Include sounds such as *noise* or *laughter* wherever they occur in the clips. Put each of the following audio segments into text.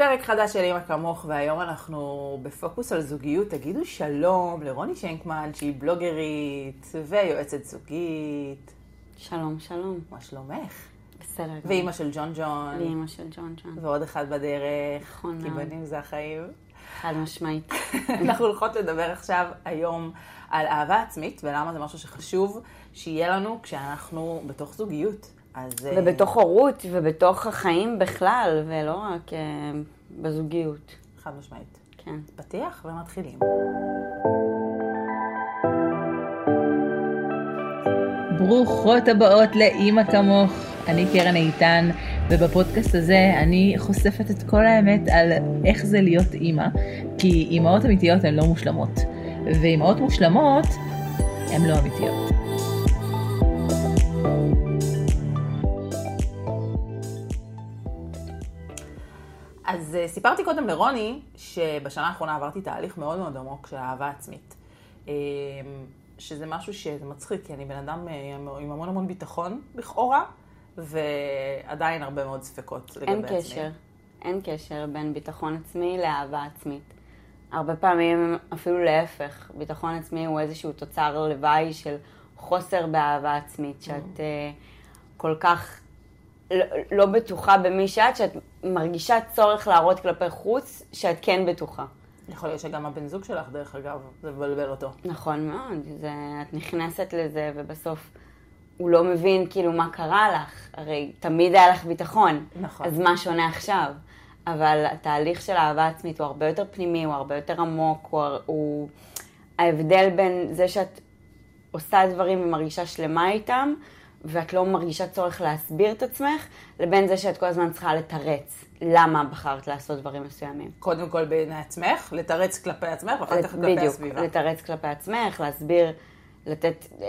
פרק חדש של אימא כמוך, והיום אנחנו בפוקוס על זוגיות. תגידו שלום לרוני שנקמן, שהיא בלוגרית ויועצת זוגית. שלום, שלום. מה שלומך? בסדר גמור. ואימא של ג'ון ג'ון. ואימא של ג'ון ג'ון. ועוד אחד בדרך. נכון כי מאוד. בנים זה החיים. חד משמעית. *laughs* אנחנו הולכות לדבר עכשיו, היום, על אהבה עצמית, ולמה זה משהו שחשוב שיהיה לנו כשאנחנו בתוך זוגיות. אז... אה, ובתוך הורות, ובתוך החיים בכלל, ולא רק אה, בזוגיות. חד משמעית. כן. פתיח ומתחילים. ברוכות הבאות לאימא כמוך, אני קרן איתן, ובפודקאסט הזה אני חושפת את כל האמת על איך זה להיות אימא, כי אימהות אמיתיות הן לא מושלמות, ואימהות מושלמות הן לא אמיתיות. אז אה, סיפרתי קודם לרוני שבשנה האחרונה עברתי תהליך מאוד מאוד עמוק של אהבה עצמית. אה, שזה משהו שזה מצחיק, כי אני בן אדם אה, עם המון המון ביטחון, לכאורה, ועדיין הרבה מאוד ספקות לגבי אין עצמי. קשר. אין קשר בין ביטחון עצמי לאהבה עצמית. הרבה פעמים אפילו להפך, ביטחון עצמי הוא איזשהו תוצר לוואי של חוסר באהבה עצמית, שאת אה, כל כך לא, לא בטוחה במי שאת, שאת מרגישה צורך להראות כלפי חוץ שאת כן בטוחה. יכול להיות שגם הבן זוג שלך, דרך אגב, זה מבלבל אותו. נכון מאוד, זה, את נכנסת לזה ובסוף הוא לא מבין כאילו מה קרה לך, הרי תמיד היה לך ביטחון, נכון. אז מה שונה עכשיו? אבל התהליך של אהבה עצמית הוא הרבה יותר פנימי, הוא הרבה יותר עמוק, הוא, הוא ההבדל בין זה שאת עושה דברים ומרגישה שלמה איתם, ואת לא מרגישה צורך להסביר את עצמך, לבין זה שאת כל הזמן צריכה לתרץ למה בחרת לעשות דברים מסוימים. קודם כל בעיני עצמך, לתרץ כלפי עצמך, ואחר כך כלפי בדיוק, הסביבה. לתרץ כלפי עצמך, להסביר, לתת אה,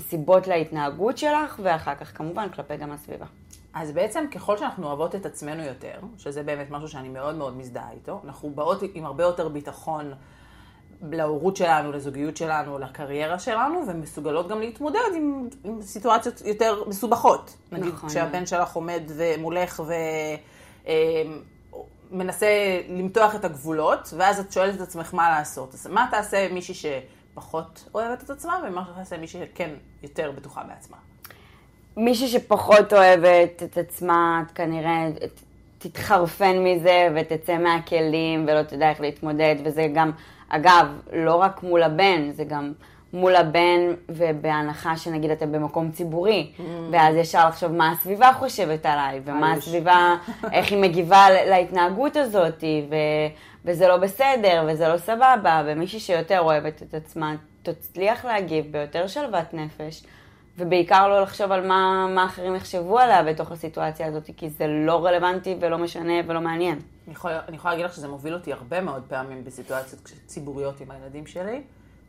סיבות להתנהגות שלך, ואחר כך כמובן כלפי גם הסביבה. אז בעצם ככל שאנחנו אוהבות את עצמנו יותר, שזה באמת משהו שאני מאוד מאוד מזדהה איתו, אנחנו באות עם הרבה יותר ביטחון להורות שלנו, לזוגיות שלנו, לקריירה שלנו, ומסוגלות גם להתמודד עם, עם סיטואציות יותר מסובכות. נגיד נכון. כשהבן שלך עומד מולך ומנסה למתוח את הגבולות, ואז את שואלת את עצמך מה לעשות. אז מה תעשה מישהי שפחות אוהבת את עצמה, ומה תעשה מישהי שכן יותר בטוחה בעצמה. מישהי שפחות אוהבת את עצמה, את כנראה תתחרפן מזה ותצא מהכלים ולא תדע איך להתמודד, וזה גם, אגב, לא רק מול הבן, זה גם מול הבן ובהנחה שנגיד אתם במקום ציבורי, ואז ישר לחשוב מה הסביבה חושבת עליי, ומה. הסביבה, איך היא מגיבה להתנהגות הזאת, ו- וזה לא בסדר, וזה לא סבבה, ומישהי שיותר אוהבת את עצמה תצליח להגיב ביותר שלוות נפש. ובעיקר לא לחשוב על מה, מה אחרים יחשבו עליה בתוך הסיטואציה הזאת, כי זה לא רלוונטי ולא משנה ולא מעניין. אני יכולה, אני יכולה להגיד לך שזה מוביל אותי הרבה מאוד פעמים בסיטואציות ציבוריות עם הילדים שלי.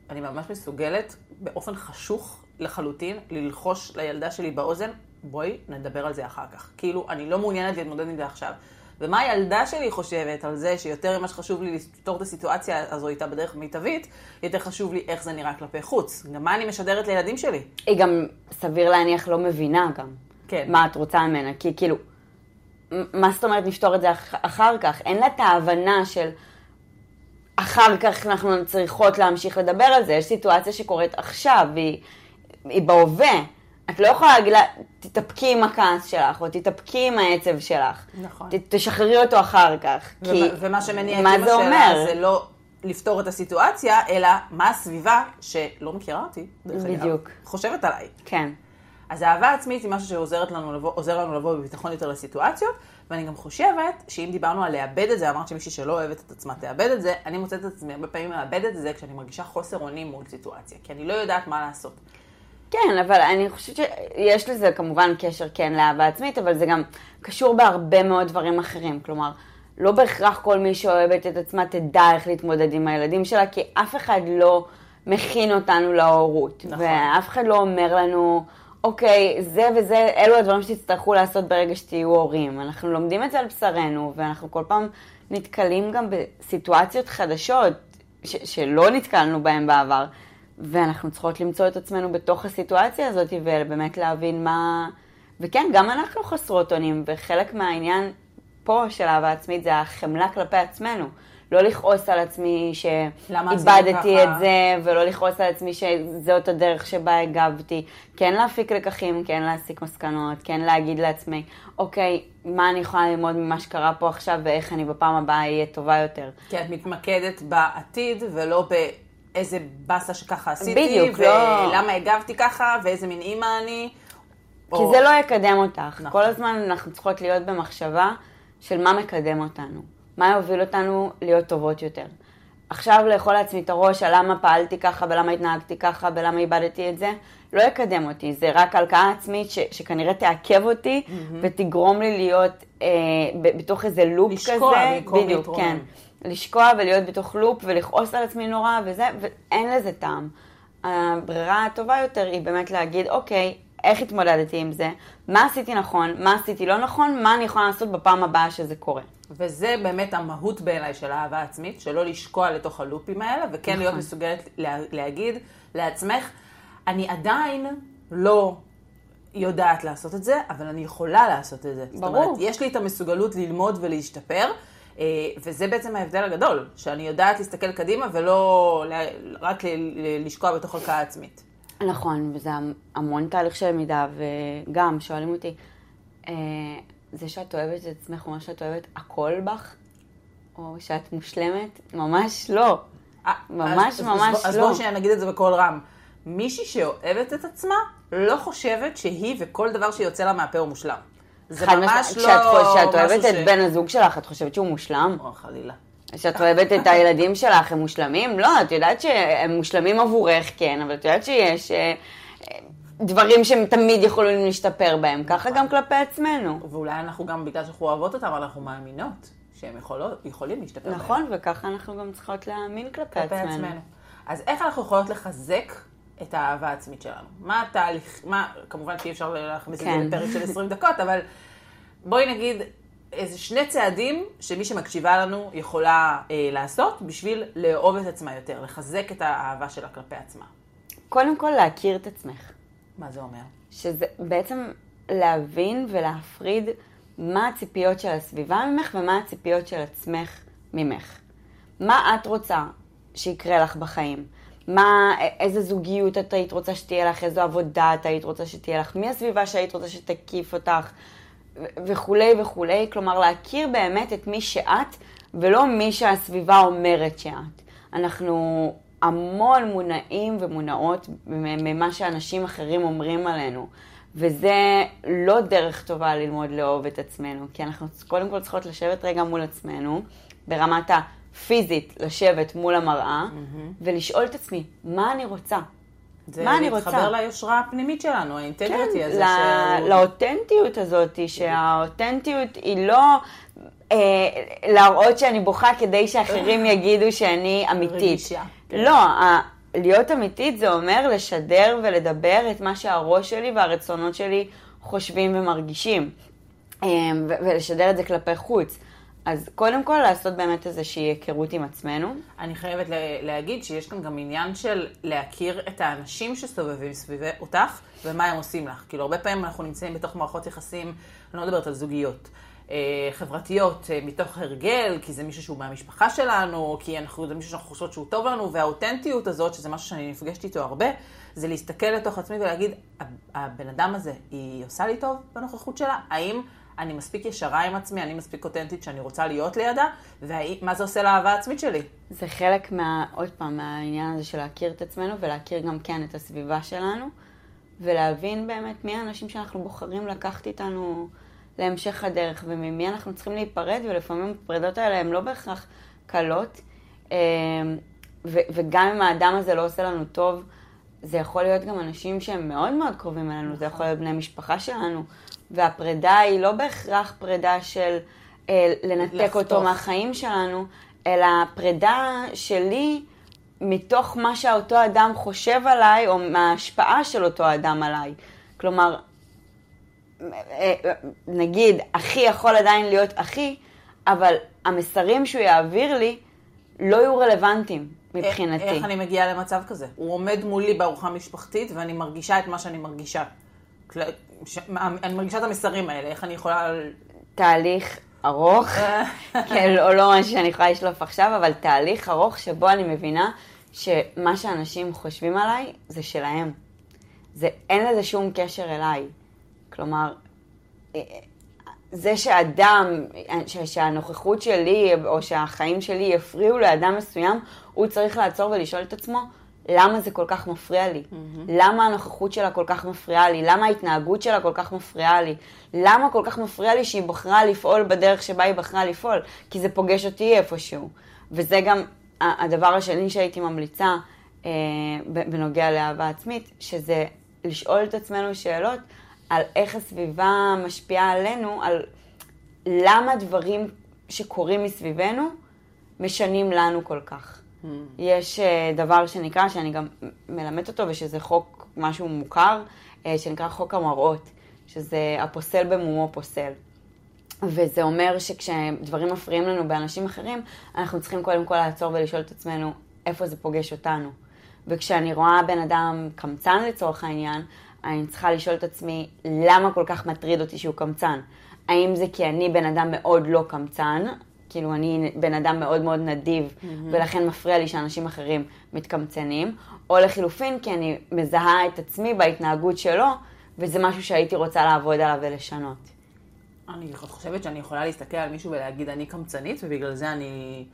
אני ממש מסוגלת באופן חשוך לחלוטין ללחוש לילדה שלי באוזן, בואי נדבר על זה אחר כך. כאילו, אני לא מעוניינת להתמודד עם זה עכשיו. ומה הילדה שלי חושבת על זה שיותר ממה שחשוב לי לפתור את הסיטואציה הזו איתה בדרך מיטבית, יותר חשוב לי איך זה נראה כלפי חוץ. גם מה אני משדרת לילדים שלי. היא גם, סביר להניח, לא מבינה גם. כן. מה את רוצה ממנה, כי כאילו, מה זאת אומרת נפתור את זה אח- אחר כך? אין לה את ההבנה של אחר כך אנחנו צריכות להמשיך לדבר על זה. יש סיטואציה שקורית עכשיו, והיא היא בהווה. את לא יכולה להגיד לה, תתאפקי עם הכעס שלך, או תתאפקי עם העצב שלך. נכון. ת, תשחררי אותו אחר כך. כי ומה, ומה שמניע את מה זה אומר? זה לא לפתור את הסיטואציה, אלא מה הסביבה שלא מכירה אותי, דרך אגב, בדיוק. חושבת עליי. כן. אז אהבה עצמית היא משהו שעוזרת לנו לבוא, לנו לבוא בביטחון יותר לסיטואציות, ואני גם חושבת שאם דיברנו על לאבד את זה, אמרת שמישהי שלא אוהבת את עצמה תאבד את זה, אני מוצאת את עצמי הרבה פעמים מאבדת את זה כשאני מרגישה חוסר אונים מול סיטואציה, כי אני לא יודעת מה לעשות. כן, אבל אני חושבת שיש לזה כמובן קשר כן לאהבה עצמית, אבל זה גם קשור בהרבה מאוד דברים אחרים. כלומר, לא בהכרח כל מי שאוהבת את עצמה תדע איך להתמודד עם הילדים שלה, כי אף אחד לא מכין אותנו להורות. נכון. ואף אחד לא אומר לנו, אוקיי, זה וזה, אלו הדברים שתצטרכו לעשות ברגע שתהיו הורים. אנחנו לומדים את זה על בשרנו, ואנחנו כל פעם נתקלים גם בסיטואציות חדשות ש- שלא נתקלנו בהן בעבר. ואנחנו צריכות למצוא את עצמנו בתוך הסיטואציה הזאת, ובאמת להבין מה... וכן, גם אנחנו חסרות אונים, וחלק מהעניין פה של אהבה עצמית זה החמלה כלפי עצמנו. לא לכעוס על עצמי שאיבדתי? את זה, ולא לכעוס על עצמי שזאת הדרך שבה הגבתי. כן להפיק לקחים, כן להסיק מסקנות, כן להגיד לעצמי, אוקיי, מה אני יכולה ללמוד ממה שקרה פה עכשיו, ואיך אני בפעם הבאה אהיה טובה יותר. כי את מתמקדת בעתיד ולא באיזה באסה שככה עשיתי, בדיוק, לא- ולמה הגבתי ככה, ואיזה מין אימא אני. כי או- זה לא יקדם אותך. נכון. כל הזמן אנחנו צריכות להיות במחשבה של מה מקדם אותנו, מה יוביל אותנו להיות טובות יותר. עכשיו לאכול לעצמי את הראש על למה פעלתי ככה ולמה התנהגתי ככה ולמה איבדתי את זה, לא יקדם אותי. זה רק הלקאה עצמית ש, שכנראה תעכב אותי ותגרום לי להיות אה, בתוך איזה לופ לשקוע כזה. במקום בדיוק, להתרומם. כן. לשקוע ולהיות בתוך לופ ולכעוס על עצמי נורא וזה, ואין לזה טעם. הברירה הטובה יותר היא באמת להגיד, אוקיי, איך התמודדתי עם זה? מה עשיתי נכון? מה עשיתי לא נכון? מה אני יכולה לעשות בפעם הבאה שזה קורה? וזה באמת המהות בעיניי של אהבה עצמית, שלא לשקוע לתוך הלופים האלה, וכן נכון. להיות מסוגלת לה, להגיד לעצמך, אני עדיין לא יודעת לעשות את זה, אבל אני יכולה לעשות את זה. זאת ברור. אומרת, יש לי את המסוגלות ללמוד ולהשתפר, וזה בעצם ההבדל הגדול, שאני יודעת להסתכל קדימה ולא רק לשקוע בתוך הלקאה עצמית. נכון, וזה המון תהליך של למידה, וגם שואלים אותי, אה, זה שאת אוהבת את עצמך אומר שאת אוהבת הכל בך? או שאת מושלמת? ממש לא. אה, ממש אז, ממש אז, אז לא. בואו שניה נגיד את זה בקול רם. מישהי שאוהבת את עצמה, לא חושבת שהיא וכל דבר שיוצא לה מהפה הוא מושלם. זה ממש. לא כשאת אוהבת. את בן הזוג שלך, את חושבת שהוא מושלם? או, חלילה. כשאת אוהבת את הילדים שלך, הם מושלמים? לא, את יודעת שהם מושלמים עבורך, כן, אבל את יודעת שיש אה, אה, דברים שהם תמיד יכולים להשתפר בהם. ככה גם כלפי עצמנו. ואולי אנחנו גם, בגלל שאנחנו אוהבות אותם, אנחנו מאמינות שהם יכולות, יכולים להשתפר. בהם. נכון, וככה אנחנו גם צריכות להאמין כלפי כלפי עצמנו. עצמנו. אז איך אנחנו יכולות לחזק את האהבה העצמית שלנו? מה התהליך, מה, כמובן שאי אפשר להכניס את כן. זה לפרק של 20 דקות, אבל בואי נגיד איזה שני צעדים שמי שמקשיבה לנו יכולה אה, לעשות בשביל לאהוב את עצמה יותר, לחזק את האהבה שלה כלפי עצמה. קודם כל, להכיר את עצמך. מה זה אומר? שזה בעצם להבין ולהפריד מה הציפיות של הסביבה ממך ומה הציפיות של עצמך ממך. מה את רוצה שיקרה לך בחיים? מה, איזה זוגיות את היית רוצה שתהיה לך, איזו עבודה את היית רוצה שתהיה לך, מי הסביבה שהיית רוצה שתקיף אותך, וכולי וכולי. כלומר, להכיר באמת את מי שאת, ולא מי שהסביבה אומרת שאת. אנחנו המון מונעים ומונעות ממה שאנשים אחרים אומרים עלינו. וזה לא דרך טובה ללמוד לאהוב את עצמנו, כי אנחנו קודם כל צריכות לשבת רגע מול עצמנו, ברמת הפיזית, לשבת מול המראה, ולשאול את עצמי, מה אני רוצה? זה מה אני רוצה? ליושרה הפנימית שלנו, האינטגריטי כן, הזה. ל- שהוא- לאותנטיות הזאת, שהאותנטיות היא לא אה, להראות שאני בוכה כדי שאחרים *laughs* יגידו שאני אמיתית. רגישה. לא, ה- להיות אמיתית זה אומר לשדר ולדבר את מה שהראש שלי והרצונות שלי חושבים ומרגישים. אה, ולשדר את זה כלפי חוץ. אז קודם כל לעשות באמת איזושהי היכרות עם עצמנו. אני חייבת לה- להגיד שיש כאן גם עניין של להכיר את האנשים שסובבים סביב אותך ומה הם עושים לך. כאילו, הרבה פעמים אנחנו נמצאים בתוך מערכות יחסים, אני לא מדברת על זוגיות, אה, חברתיות, אה, מתוך הרגל, כי זה מישהו שהוא מהמשפחה שלנו, כי אנחנו, זה מישהו שאנחנו חושבות שהוא טוב לנו, והאותנטיות הזאת, שזה משהו שאני נפגשת איתו הרבה, זה להסתכל לתוך עצמי ולהגיד, הבן אדם הזה, היא עושה לי טוב בנוכחות שלה? האם אני מספיק ישרה עם עצמי, אני מספיק אותנטית שאני רוצה להיות לידה, ומה זה עושה לאהבה העצמית שלי? זה חלק מה, עוד פעם, מהעניין הזה של להכיר את עצמנו ולהכיר גם כן את הסביבה שלנו, ולהבין באמת מי האנשים שאנחנו בוחרים לקחת איתנו להמשך הדרך, וממי אנחנו צריכים להיפרד, ולפעמים הפרידות האלה הן לא בהכרח קלות, אה, ו- וגם אם האדם הזה לא עושה לנו טוב, זה יכול להיות גם אנשים שהם מאוד מאוד קרובים אלינו, זה יכול להיות בני משפחה שלנו, והפרידה היא לא בהכרח פרידה של אה, לנתק לחתוך. אותו מהחיים שלנו, אלא פרידה שלי מתוך מה שאותו אדם חושב עליי, או מההשפעה של אותו אדם עליי. כלומר, אה, נגיד, אחי יכול עדיין להיות אחי, אבל המסרים שהוא יעביר לי לא יהיו רלוונטיים מבחינתי. איך אני מגיעה למצב כזה? הוא עומד מולי בארוחה משפחתית ואני מרגישה את מה שאני מרגישה. ש- אני מרגישה את המסרים האלה, איך אני יכולה... תהליך ארוך, *laughs* כן, או לא משהו שאני יכולה לשלוף עכשיו, אבל תהליך ארוך שבו אני מבינה שמה שאנשים חושבים עליי זה שלהם. זה, אין לזה שום קשר אליי. כלומר, אה, זה שאדם, ש, שהנוכחות שלי או שהחיים שלי יפריעו לאדם מסוים, הוא צריך לעצור ולשאול את עצמו, למה זה כל כך מפריע לי? Mm-hmm. למה הנוכחות שלה כל כך מפריעה לי? למה ההתנהגות שלה כל כך מפריעה לי? למה כל כך מפריע לי שהיא בחרה לפעול בדרך שבה היא בחרה לפעול? כי זה פוגש אותי איפשהו. וזה גם הדבר השני שהייתי ממליצה אה, בנוגע לאהבה עצמית, שזה לשאול את עצמנו שאלות על איך הסביבה משפיעה עלינו, על למה דברים שקורים מסביבנו משנים לנו כל כך. יש uh, דבר שנקרא, שאני גם מלמדת אותו, ושזה חוק, משהו מוכר, uh, שנקרא חוק המראות, שזה הפוסל במומו פוסל. וזה אומר שכשדברים מפריעים לנו באנשים אחרים, אנחנו צריכים קודם כל לעצור ולשאול את עצמנו איפה זה פוגש אותנו. וכשאני רואה בן אדם קמצן לצורך העניין, אני צריכה לשאול את עצמי, למה כל כך מטריד אותי שהוא קמצן? האם זה כי אני בן אדם מאוד לא קמצן, כאילו אני בן אדם מאוד מאוד נדיב, mm-hmm. ולכן מפריע לי שאנשים אחרים מתקמצנים, או לחילופין, כי אני מזהה את עצמי בהתנהגות שלו, וזה משהו שהייתי רוצה לעבוד עליו ולשנות. אני חושבת שאני יכולה להסתכל על מישהו ולהגיד, אני קמצנית, ובגלל זה אני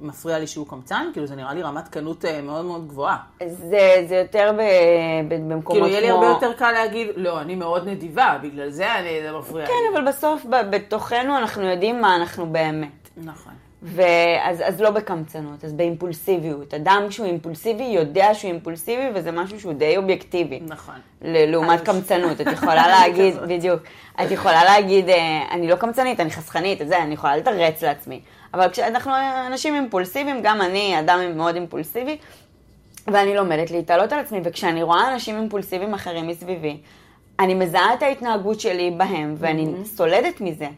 מפריע לי שהוא קמצן, כאילו זה נראה לי רמת קנות אה, מאוד מאוד גבוהה. זה, זה יותר ב, ב, במקומות כמו... כאילו יהיה לי הרבה יותר קל להגיד, לא, אני מאוד נדיבה, בגלל זה אני, זה מפריע כן, לי. כן, אבל בסוף ב, בתוכנו אנחנו יודעים מה אנחנו באמת. נכון. ואז אז לא בקמצנות, אז באימפולסיביות. אדם שהוא אימפולסיבי יודע שהוא אימפולסיבי, וזה משהו שהוא די אובייקטיבי. נכון. לעומת קמצנות. את יכולה *laughs* להגיד, בדיוק, את יכולה להגיד, אה, אני לא קמצנית, אני חסכנית, את זה, אני יכולה לתרץ לעצמי. אבל כשאנחנו אנשים אימפולסיביים, גם אני אדם מאוד אימפולסיבי, ואני לומדת להתעלות על עצמי, וכשאני רואה אנשים אימפולסיביים אחרים מסביבי, אני מזהה את ההתנהגות שלי בהם, ואני mm-hmm. סולדת מזה.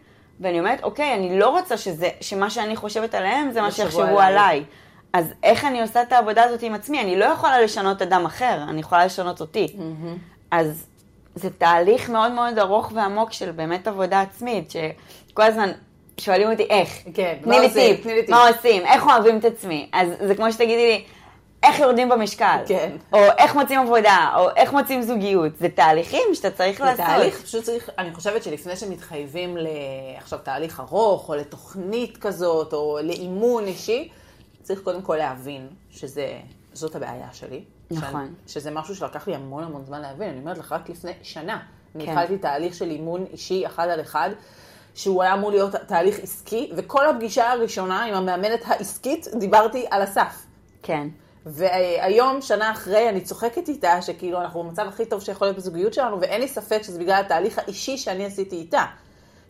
ואני אומרת, אוקיי, אני לא רוצה שזה, שמה שאני חושבת עליהם זה מה שיחשבו עליי. אז איך אני עושה את העבודה הזאת עם עצמי? אני לא יכולה לשנות אדם אחר, אני יכולה לשנות אותי. Mm-hmm. אז זה תהליך מאוד מאוד ארוך ועמוק של באמת עבודה עצמית, שכל הזמן שואלים אותי איך. כן, תני לי טיפ, מה עושים, איך אוהבים את עצמי. אז זה כמו שתגידי לי, איך יורדים במשקל, כן. או איך מוצאים עבודה, או איך מוצאים זוגיות. זה תהליכים שאתה צריך זה לעשות. זה תהליך, פשוט צריך, אני חושבת שלפני שמתחייבים עכשיו תהליך ארוך, או לתוכנית כזאת, או לאימון אישי, צריך קודם כל להבין שזאת הבעיה שלי. נכון. שאני, שזה משהו שלקח לי המון המון זמן להבין. אני אומרת לך, רק לפני שנה, אני כן. התחלתי תהליך של אימון אישי אחד על אחד. שהוא היה אמור להיות תהליך עסקי, וכל הפגישה הראשונה עם המאמנת העסקית דיברתי על הסף. כן. והיום, שנה אחרי, אני צוחקת איתה, שכאילו אנחנו במצב הכי טוב שיכול להיות בזוגיות שלנו, ואין לי ספק שזה בגלל התהליך האישי שאני עשיתי איתה.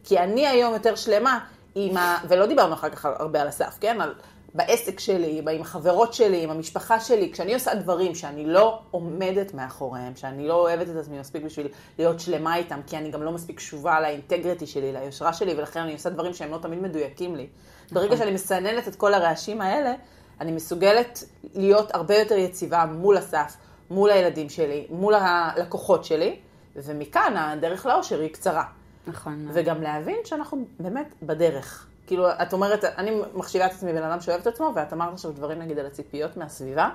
כי אני היום יותר שלמה עם ה... ולא דיברנו אחר כך הרבה על הסף, כן? על בעסק שלי, עם החברות שלי, עם המשפחה שלי, כשאני עושה דברים שאני לא עומדת מאחוריהם, שאני לא אוהבת את עצמי מספיק בשביל להיות שלמה איתם, כי אני גם לא מספיק קשובה לאינטגריטי שלי, ליושרה שלי, ולכן אני עושה דברים שהם לא תמיד מדויקים לי. ברגע נכון. שאני מסננת את כל הרעשים האלה, אני מסוגלת להיות הרבה יותר יציבה מול הסף, מול הילדים שלי, מול הלקוחות שלי, ומכאן הדרך לאושר היא קצרה. נכון. וגם להבין שאנחנו באמת בדרך. כאילו, את אומרת, אני מחשיבה את עצמי בן אדם שאוהב את עצמו, ואת אמרת עכשיו דברים נגיד על הציפיות מהסביבה,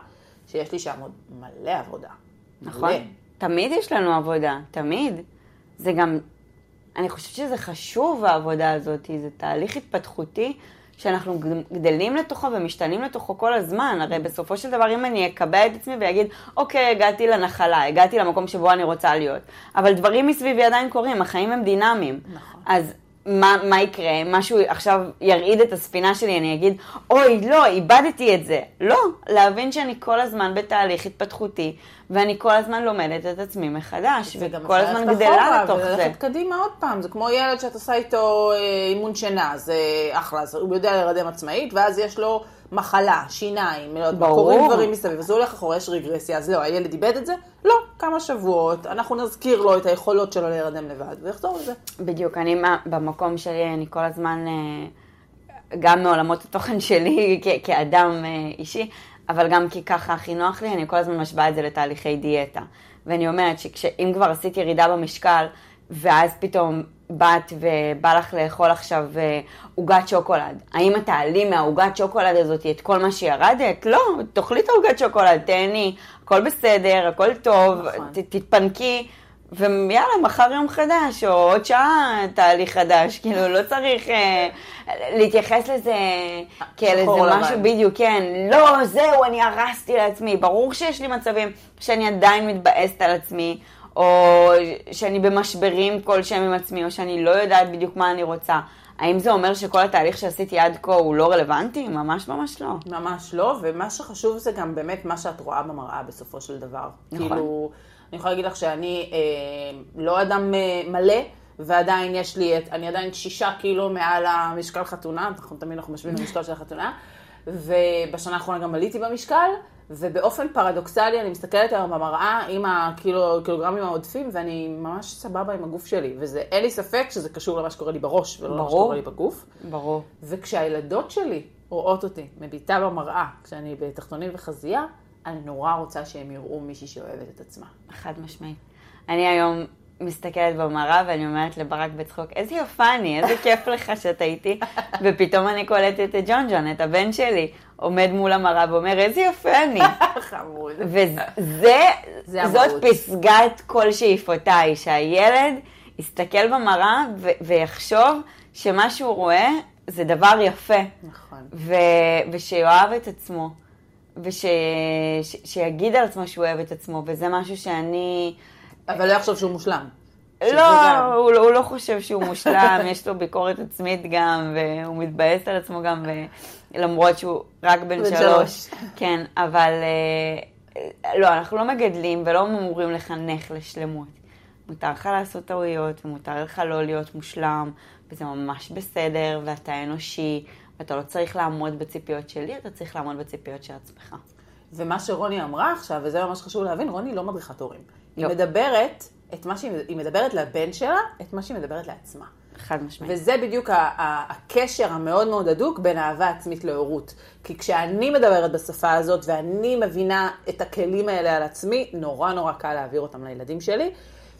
שיש לי שם עוד מלא עבודה. נכון. מלא. תמיד יש לנו עבודה, תמיד. זה גם, אני חושבת שזה חשוב העבודה הזאת, זה תהליך התפתחותי שאנחנו גדלים לתוכו ומשתנים לתוכו כל הזמן. הרי בסופו של דבר, אם אני אקבע את עצמי ואגיד, אוקיי, הגעתי לנחלה, הגעתי למקום שבו אני רוצה להיות, אבל דברים מסביבי עדיין קורים, החיים הם דינמיים. נכון. אז מה, מה יקרה? משהו עכשיו ירעיד את הספינה שלי, אני אגיד, אוי, לא, איבדתי את זה. לא, להבין שאני כל הזמן בתהליך התפתחותי, ואני כל הזמן לומדת את עצמי מחדש, וכל הזמן גדלה לתוך זה. וללכת קדימה עוד פעם, זה כמו ילד שאת עושה איתו אה, אימון שינה, זה אחלה, אז הוא יודע להירדם עצמאית, ואז יש לו... מחלה, שיניים, לא ברור. קורים דברים מסביב, אז הוא הולך אחורה, יש רגרסיה, אז לא, הילד איבד את זה? לא, כמה שבועות, אנחנו נזכיר לו את היכולות שלו להירדם לבד, ויחזור לזה. בדיוק, אני במקום שלי, אני כל הזמן, אה, גם מעולמות התוכן שלי *laughs* כ- כאדם אה, אישי, אבל גם כי ככה הכי נוח לי, אני כל הזמן משווה את זה לתהליכי דיאטה. ואני אומרת שאם כבר עשית ירידה במשקל, ואז פתאום באת ובא לך לאכול עכשיו אה, עוגת שוקולד, האם את תעלי מהעוגת שוקולד הזאת את כל מה שירדת? לא, תאכלי את העוגת שוקולד, תהני, הכל בסדר, הכל טוב, נכון. ת, תתפנקי, ויאללה, מחר יום חדש, או עוד שעה תהליך חדש, כאילו, לא צריך אה, להתייחס לזה כאל איזה משהו. בדיוק, כן, לא, זהו, אני הרסתי לעצמי, ברור שיש לי מצבים שאני עדיין מתבאסת על עצמי, או שאני במשברים כלשהם עם עצמי, או שאני לא יודעת בדיוק מה אני רוצה. האם זה אומר שכל התהליך שעשיתי עד כה הוא לא רלוונטי? ממש ממש לא. ממש לא, ומה שחשוב זה גם באמת מה שאת רואה במראה בסופו של דבר. נכון. כאילו, אני יכולה להגיד לך שאני אה, לא אדם אה, מלא, ועדיין יש לי, את, אני עדיין שישה קילו מעל המשקל חתונה, אנחנו תמיד אנחנו משווים למשקל של החתונה, ובשנה האחרונה גם עליתי במשקל, ובאופן פרדוקסלי אני מסתכלת היום במראה עם הקילוגרמים העודפים, ואני ממש סבבה עם הגוף שלי, ואין לי ספק שזה קשור למה שקורה לי בראש, ולא למה ברור. שקורה לי בגוף. ברור. וכשהילדות שלי רואות אותי מביטה במראה, כשאני בתחתונים וחזייה, אני נורא רוצה שהם יראו מישהי שאוהבת את עצמה. חד משמעית. אני היום מסתכלת במראה ואני אומרת לברק בצחוק, איזה יפה אני, איזה כיף לך שאתה איתי. *laughs* ופתאום אני קולטת את ג'ון ג'ון, את הבן שלי, עומד מול המראה ואומר, איזה יפה אני. *laughs* חמוד. וזה, זה זאת. פסגת כל שאיפותיי, שהילד יסתכל במראה ו- ויחשוב שמה שהוא רואה זה דבר יפה. נכון. ו- ושיאהב את עצמו, ושיגיד על עצמו שהוא אוהב את עצמו, וזה משהו שאני... אבל לא יחשוב שהוא מושלם. לא. הוא, לא- הוא לא חושב שהוא מושלם, יש לו ביקורת עצמית גם, והוא מתבאס על עצמו גם, ו- למרות שהוא רק בן שלוש. *laughs* כן, אבל אה, לא, אנחנו לא מגדלים ולא אמורים לחנך לשלמות. מותר לך לעשות טעויות, ומותר לך לא להיות מושלם, וזה ממש בסדר, ואתה אנושי, ואתה לא צריך לעמוד בציפיות שלי, אתה צריך לעמוד בציפיות של עצמך. ומה שרוני אמרה עכשיו, וזה ממש חשוב להבין, רוני לא מדריכת הורים. היא לא. מדברת את מה שהיא, היא מדברת לבן שלה, את מה שהיא מדברת לעצמה. חד משמעית. וזה בדיוק הקשר המאוד מאוד הדוק בין אהבה עצמית להורות. כי כשאני מדברת בשפה הזאת ואני מבינה את הכלים האלה על עצמי, נורא נורא קל להעביר אותם לילדים שלי.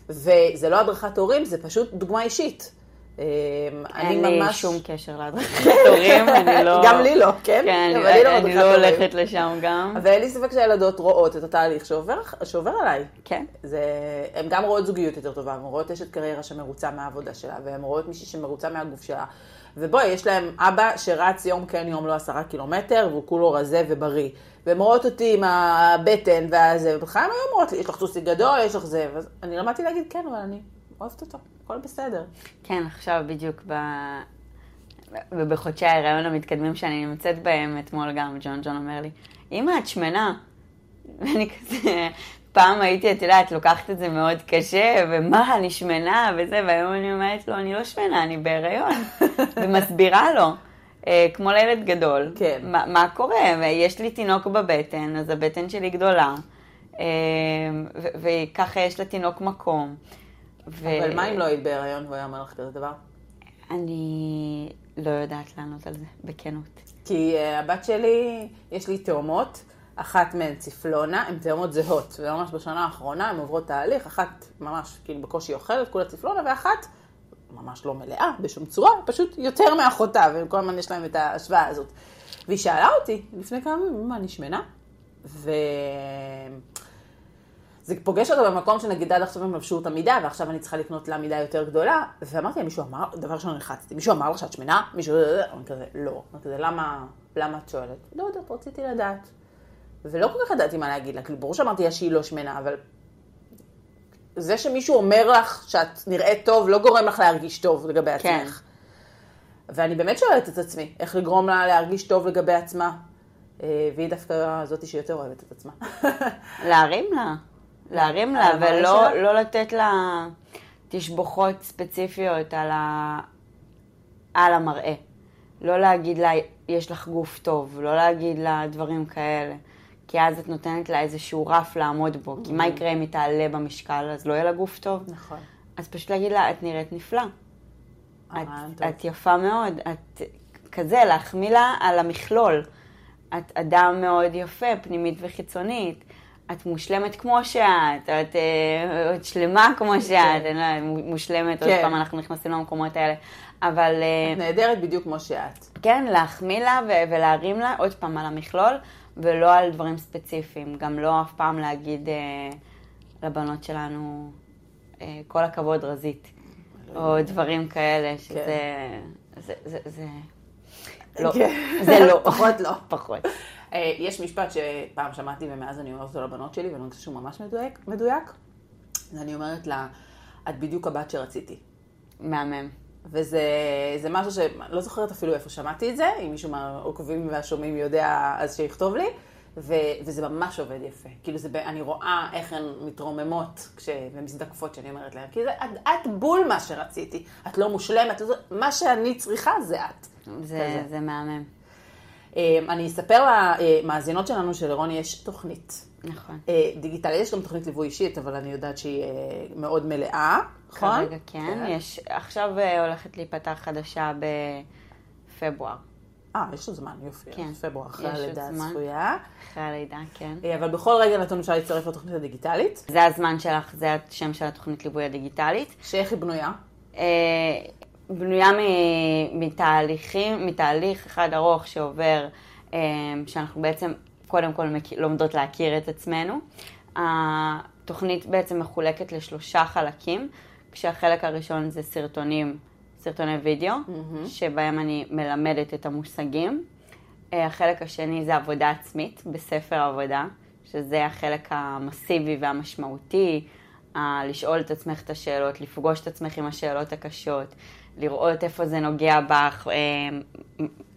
וזה לא הדרכת הורים, זה פשוט דוגמה אישית. אמ, אני אין לי ממש... שום קשר להדרכת הורים, אני לא... *laughs* גם לי לא, כן? כן, אבל לא אני לא הורים. הולכת לשם גם. ואין לי ספק שהילדות רואות את התהליך שעובר, עליי. כן. הן גם רואות זוגיות יותר טובה, הן רואות אשת קריירה שמרוצה מהעבודה שלה, והן רואות מישהי שמרוצה מהגוף שלה. ובואי, יש להם אבא שרץ יום כן יום לא עשרה קילומטר, והוא כולו רזה ובריא. והן רואות אותי עם הבטן והזה, ובכלל הן היו אומרות לי, יש לך סוסי גדול, יש לך זה. ואז אני למדתי להגיד, כן, אבל אני אוהבת אותו, הכל בסדר. כן, עכשיו בדיוק ב... ובחודשי ההיריון המתקדמים שאני נמצאת בהם, אתמול גם ג'ון ג'ון אומר לי, אמא, את שמנה. *laughs* ואני כזה, פעם הייתי, את יודעת, לוקחת את זה מאוד קשה, ומה, אני שמנה וזה, והיום אני אומרת לו, אני לא שמנה, אני בהיריון. *laughs* ומסבירה לו, אה, כמו לילד גדול, כן. מה, מה קורה, ויש לי תינוק בבטן, אז הבטן שלי גדולה, אה, וככה יש לתינוק מקום. ו- אבל מה אם לא היית בהיריון והוא היה אומר לך כזה דבר? אני לא יודעת לענות על זה, בכנות. כי uh, הבת שלי, יש לי תאומות, אחת מהן צפלונה, הן תאומות זהות, וממש בשנה האחרונה הן עוברות תהליך, אחת ממש כאילו בקושי אוכלת, כולה צפלונה, ואחת ממש לא מלאה בשום צורה, פשוט יותר מאחותה, וכל הזמן יש להם את ההשוואה הזאת. והיא שאלה אותי לפני כמה ימים, מה, אני שמנה? ו... זה פוגש אותה במקום שנגיד עד עכשיו הם לבשו אותה מידה, ועכשיו אני צריכה לקנות לה מידה יותר גדולה, ואמרתי מישהו אמר, דבר ראשון נלחצתי, מישהו אמר לך שאת שמנה? מישהו, אני כזה, לא. אני כזה, למה, למה את שואלת? לא יודעת, רציתי לדעת. ולא כל כך ידעתי מה להגיד לה, כאילו, ברור שאמרתי לה שהיא לא שמנה, אבל זה שמישהו אומר לך שאת נראית טוב, לא גורם לך להרגיש טוב לגבי כן. עצמך. ואני באמת שואלת את עצמי, איך לגרום לה להרגיש טוב לגבי עצמה. אה, והיא דווקא זאתי שיותר אוהבת את עצמה. להרים לה, להרים לה, ולא? לא לתת לה תשבוכות ספציפיות על, ה... על המראה. לא להגיד לה, יש לך גוף טוב, לא להגיד לה דברים כאלה. כי אז את נותנת לה איזשהו רף לעמוד בו. כי מה יקרה אם היא תעלה במשקל, אז לא יהיה לה גוף טוב? נכון. אז פשוט להגיד לה, את נראית נפלא. הרעיון את. את יפה מאוד, את כזה, להחמיא לה על המכלול. את אדם מאוד יפה, פנימית וחיצונית. את מושלמת כמו שאת, את, אה, את שלמה כמו שאת, אני לא יודעת, מושלמת, עוד כן. פעם אנחנו נכנסים למקומות האלה. אבל אה, את נהדרת בדיוק כמו שאת. כן, להחמיא לה ו- ולהרים לה עוד פעם על המכלול, ולא על דברים ספציפיים. גם לא אף פעם להגיד אה, לבנות שלנו, אה, כל הכבוד רזית, או דברים כאלה, שזה... זה, זה, זה, לא, כן. זה לא. *laughs* פחות לא. פחות. אה, יש משפט שפעם שמעתי ומאז אני אומרת אותו לבנות שלי, ואני חושבת שהוא ממש מדויק, מדויק. אז אני אומרת לה, את בדיוק הבת שרציתי. מהמם. וזה זה משהו שלא זוכרת אפילו איפה שמעתי את זה, אם מישהו מהעוקבים והשומעים יודע, אז שיכתוב לי. ו, וזה ממש עובד יפה. כאילו, זה, אני רואה איך הן מתרוממות כש, ומזדקפות שאני אומרת להן, כי זה, את, את בול מה שרציתי. את לא מושלמת, מה שאני צריכה זה את. זה, כזה. זה מהמם. אה, אני אספר למאזינות שלנו שלרוני יש תוכנית. נכון. אה, דיגיטלית, יש גם תוכנית ליווי אישית, אבל אני יודעת שהיא אה, מאוד מלאה, נכון? כרגע כן, יש, עכשיו אה, הולכת להיפתח חדשה בפברואר, אה, יש לו זמן, יופי. כן. פברואר אחרי הלידה. הצפויה. אחרי הלידה, כן. אבל בכל רגע נתון אפשר להצטרף לתוכנית הדיגיטלית, זה הזמן שלך, זה השם של התוכנית ליווי הדיגיטלית. שאיך היא בנויה. אה, בנויה מתהליכים, מתהליך אחד ארוך שעובר, אה, שאנחנו בעצם קודם כל לומדות להכיר את עצמנו. התוכנית בעצם מחולקת לשלושה חלקים, כשהחלק הראשון זה סרטונים, סרטוני וידאו, שבהם אני מלמדת את המושגים. אה, החלק השני זה עבודה עצמית בספר עבודה, שזה החלק המסיבי והמשמעותי, ה- לשאול את עצמך את השאלות, לפגוש את עצמך עם השאלות הקשות, לראות איפה זה נוגע בך, אה,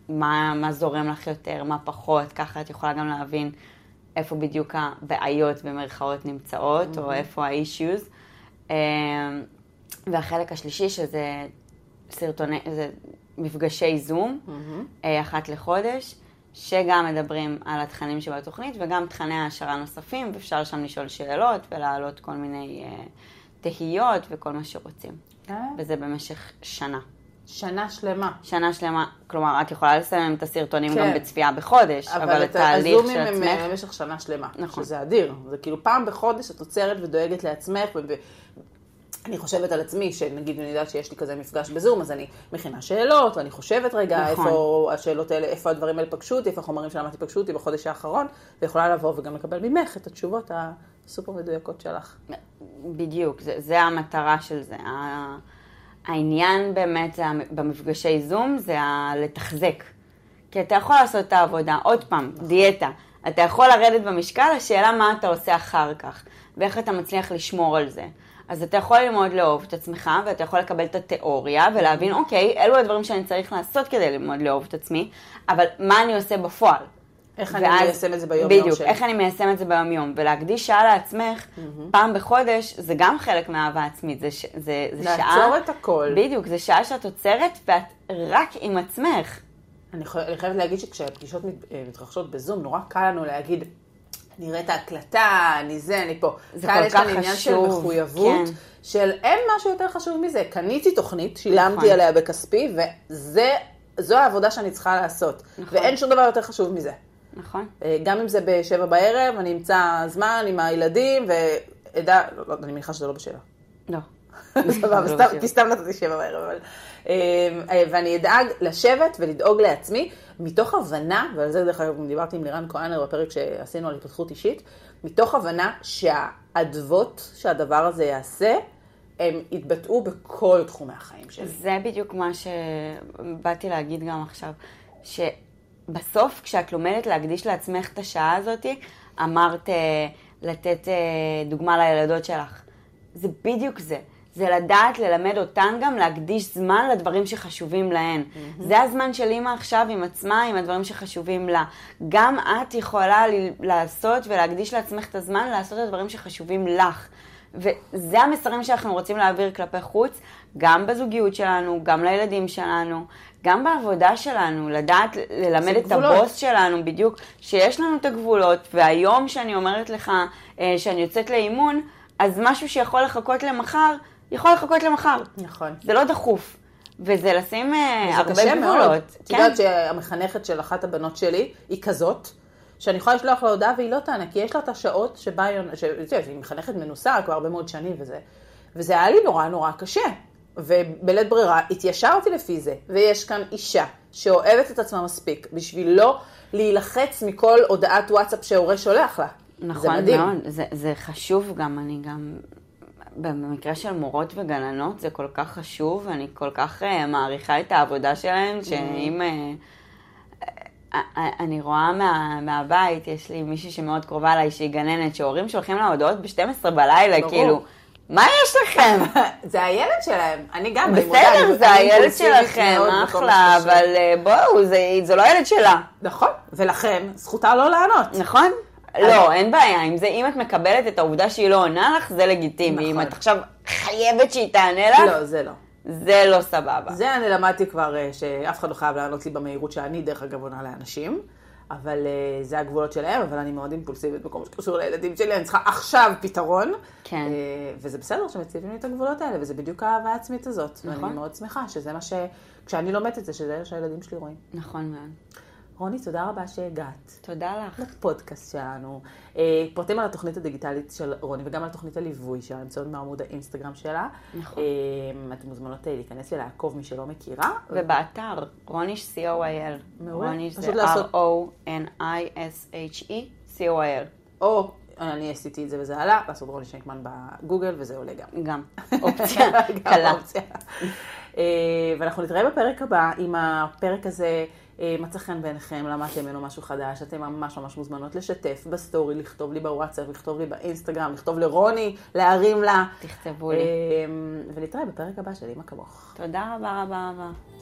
מה, מה זורם לך יותר, מה פחות, ככה את יכולה גם להבין איפה בדיוק הבעיות במרכאות נמצאות, או איפה ה-issues. אה, והחלק השלישי, שזה סרטוני, זה מפגשי זום, אה, אחת לחודש, שגם מדברים על התכנים שבתוכנית וגם תכני העשרה נוספים, ואפשר שם לשאול שאלות ולהעלות כל מיני תהיות וכל מה שרוצים. אה? וזה במשך שנה. שנה שלמה. שנה שלמה, כלומר, את יכולה לסיים את הסרטונים כן. גם בצפייה בחודש, אבל, אבל התהליך הזומים של הם עצמך... אה, במשך שנה שלמה. נכון. שזה אדיר. זה כאילו פעם בחודש את עוצרת ודואגת לעצמך. וב... אני חושבת על עצמי, שנגיד אני יודעת שיש לי כזה מפגש בזום, אז אני מכינה שאלות, ואני חושבת רגע נכון. איפה השאלות האלה, איפה הדברים האלה פגשו אותי, איפה החומרים שלמדתי פגשו אותי בחודש האחרון, ויכולה לבוא וגם לקבל ממך את התשובות הסופר מדויקות שלך. בדיוק, זה, זה המטרה של זה. העניין באמת זה במפגשי זום זה לתחזק. כי אתה יכול לעשות את העבודה, עוד פעם, דיאטה. אתה יכול לרדת במשקל, השאלה מה אתה עושה אחר כך, ואיך אתה מצליח לשמור על זה. אז אתה יכול ללמוד לאהוב את עצמך, ואתה יכול לקבל את התיאוריה, ולהבין, אוקיי, אלו הדברים שאני צריך לעשות כדי ללמוד לאהוב את עצמי, אבל מה אני עושה בפועל? איך אני ואז- מיישם את זה ביום-יום בדיוק, שלי. איך אני מיישם את זה ביום-יום. ולהקדיש שעה לעצמך, פעם בחודש, זה גם חלק מהאהבה עצמית. זה, זה, זה שעה... לעצור את הכל. בדיוק, זה שעה שאת עוצרת ואת רק עם עצמך. אני. אני חייבת להגיד שכשהפגישות מת... אה, מתרחשות בזום, נורא קל לנו להגיד, נראה את ההקלטה, אני זה, אני פה. זה כאן כל יש כאן כך עניין של חשוב, מחויבות, כן. של אין משהו יותר חשוב מזה. קניתי תוכנית, שילמתי נכון. עליה בכספי, וזו העבודה שאני צריכה לעשות. נכון. ואין שום דבר יותר חשוב מזה. נכון? אה, גם אם זה בשבע בערב, אני אמצא זמן עם הילדים, ואדע, לא, לא, אני מניחה שזה לא בשבע. לא. *laughs* סבבה, לא סתם-. כי סתם נתתי שבע בערב, אבל... אה, אה, ואני אדאג לשבת ולדאוג לעצמי, מתוך הבנה, ועל זה דרך אגב דיברתי עם לירן כהנר בפרק שעשינו על התפתחות אישית, מתוך הבנה שהאדוות שהדבר הזה יעשה, הם יתבטאו בכל תחומי החיים שלי. זה בדיוק מה שבאתי להגיד גם עכשיו, שבסוף כשאת לומדת להקדיש לעצמך את השעה הזאת, אמרת אה, לתת אה, דוגמה לילדות שלך. זה בדיוק זה. זה לדעת ללמד אותן גם להקדיש זמן לדברים שחשובים להן. Mm-hmm. זה הזמן של אימא עכשיו עם עצמה, עם הדברים שחשובים לה. גם את יכולה ל- לעשות ולהקדיש לעצמך את הזמן לעשות את הדברים שחשובים לך. וזה המסרים שאנחנו רוצים להעביר כלפי חוץ, גם בזוגיות שלנו, גם לילדים שלנו, גם בעבודה שלנו, לדעת ללמד את גבולות. הבוס שלנו בדיוק, שיש לנו את הגבולות, והיום שאני אומרת לך אה, שאני יוצאת לאימון, אז משהו שיכול לחכות למחר, יכול לחכות למחר. נכון. זה לא דחוף. וזה לשים אה, זה הרבה קשה מאוד. גבולות. את יודעת שהמחנכת של אחת הבנות שלי היא כזאת, שאני יכולה לשלוח לה הודעה והיא לא תענה, כי יש לה את השעות שבה היא, ש- את יודעת, היא מחנכת מנוסה כבר הרבה מאוד שנים וזה. וזה היה לי נורא נורא קשה. ובלית ברירה התיישרתי לפי זה, ויש כאן אישה שאוהבת את עצמה מספיק בשביל לא להילחץ מכל הודעת וואטסאפ שהורה שולח לה. זה נכון מדהים. מאוד, זה, זה חשוב גם, אני גם, במקרה של מורות וגננות זה כל כך חשוב, אני כל כך uh, מעריכה את העבודה שלהן, שאם... Uh, uh, אני רואה מה, מהבית, יש לי מישהי שמאוד קרובה אליי, שהיא גננת, שהורים שולחים לה הודעות ב-12 בלילה, ברור. כאילו, מה יש לכם? *laughs* זה הילד שלהם, אני גם, בסדר, אני- זה הילד שלכם, אחלה. אבל אה, בואו, זה, זה לא הילד שלה, נכון, ולכן זכותה לא לענות. נכון? לא, אין בעיה. אם, זה, אם את מקבלת את העובדה שהיא לא עונה לך, זה לגיטימי. אם נכון. את עכשיו חייבת שהיא תענה לך, לא, זה לא. זה לא סבבה. זה אני למדתי כבר, אה, שאף אחד לא חייב לענות לי במהירות שאני, דרך אגב, עונה לאנשים. אבל אה, זה הגבולות שלהם, אבל אני מאוד אימפולסיבית בכל מה שקשור לילדים שלי, אני צריכה עכשיו פתרון. כן. אה, וזה בסדר שמציבים לי את הגבולות האלה, וזה בדיוק האהבה העצמית הזאת. נכון. ואני מאוד שמחה שזה מה ש... כשאני לומדת את זה, שזה מה שהילדים שלי רואים. נכון מאוד. רוני, תודה רבה שהגעת. תודה לך. לפודקאסט שלנו. אה, פרטים על התוכנית הדיגיטלית של רוני וגם על תוכנית הליווי שלה, נמצאות בעמוד האינסטגרם שלה. נכון. אה, אתם מוזמנות אה, להיכנס ולעקוב מי שלא מכירה. ובאתר, רוניש co.il. מעולה. רוניש זה R-O-N-I-S-H-E co.il. או, אני עשיתי את זה וזה עלה, לעשות רוני שנקמן בגוגל וזה עולה גם. גם. *laughs* אופציה קלה. ואנחנו נתראה בפרק הבא, אם הפרק הזה מצא חן בעיניכם, למדתם ממנו משהו חדש, אתם ממש ממש מוזמנות לשתף בסטורי, לכתוב לי בוואטסאפ, לכתוב לי באינסטגרם, לכתוב לרוני, להרים לה. תכתבו לי. אה, ונתראה בפרק הבא של אמא כמוך. תודה רבה רבה רבה.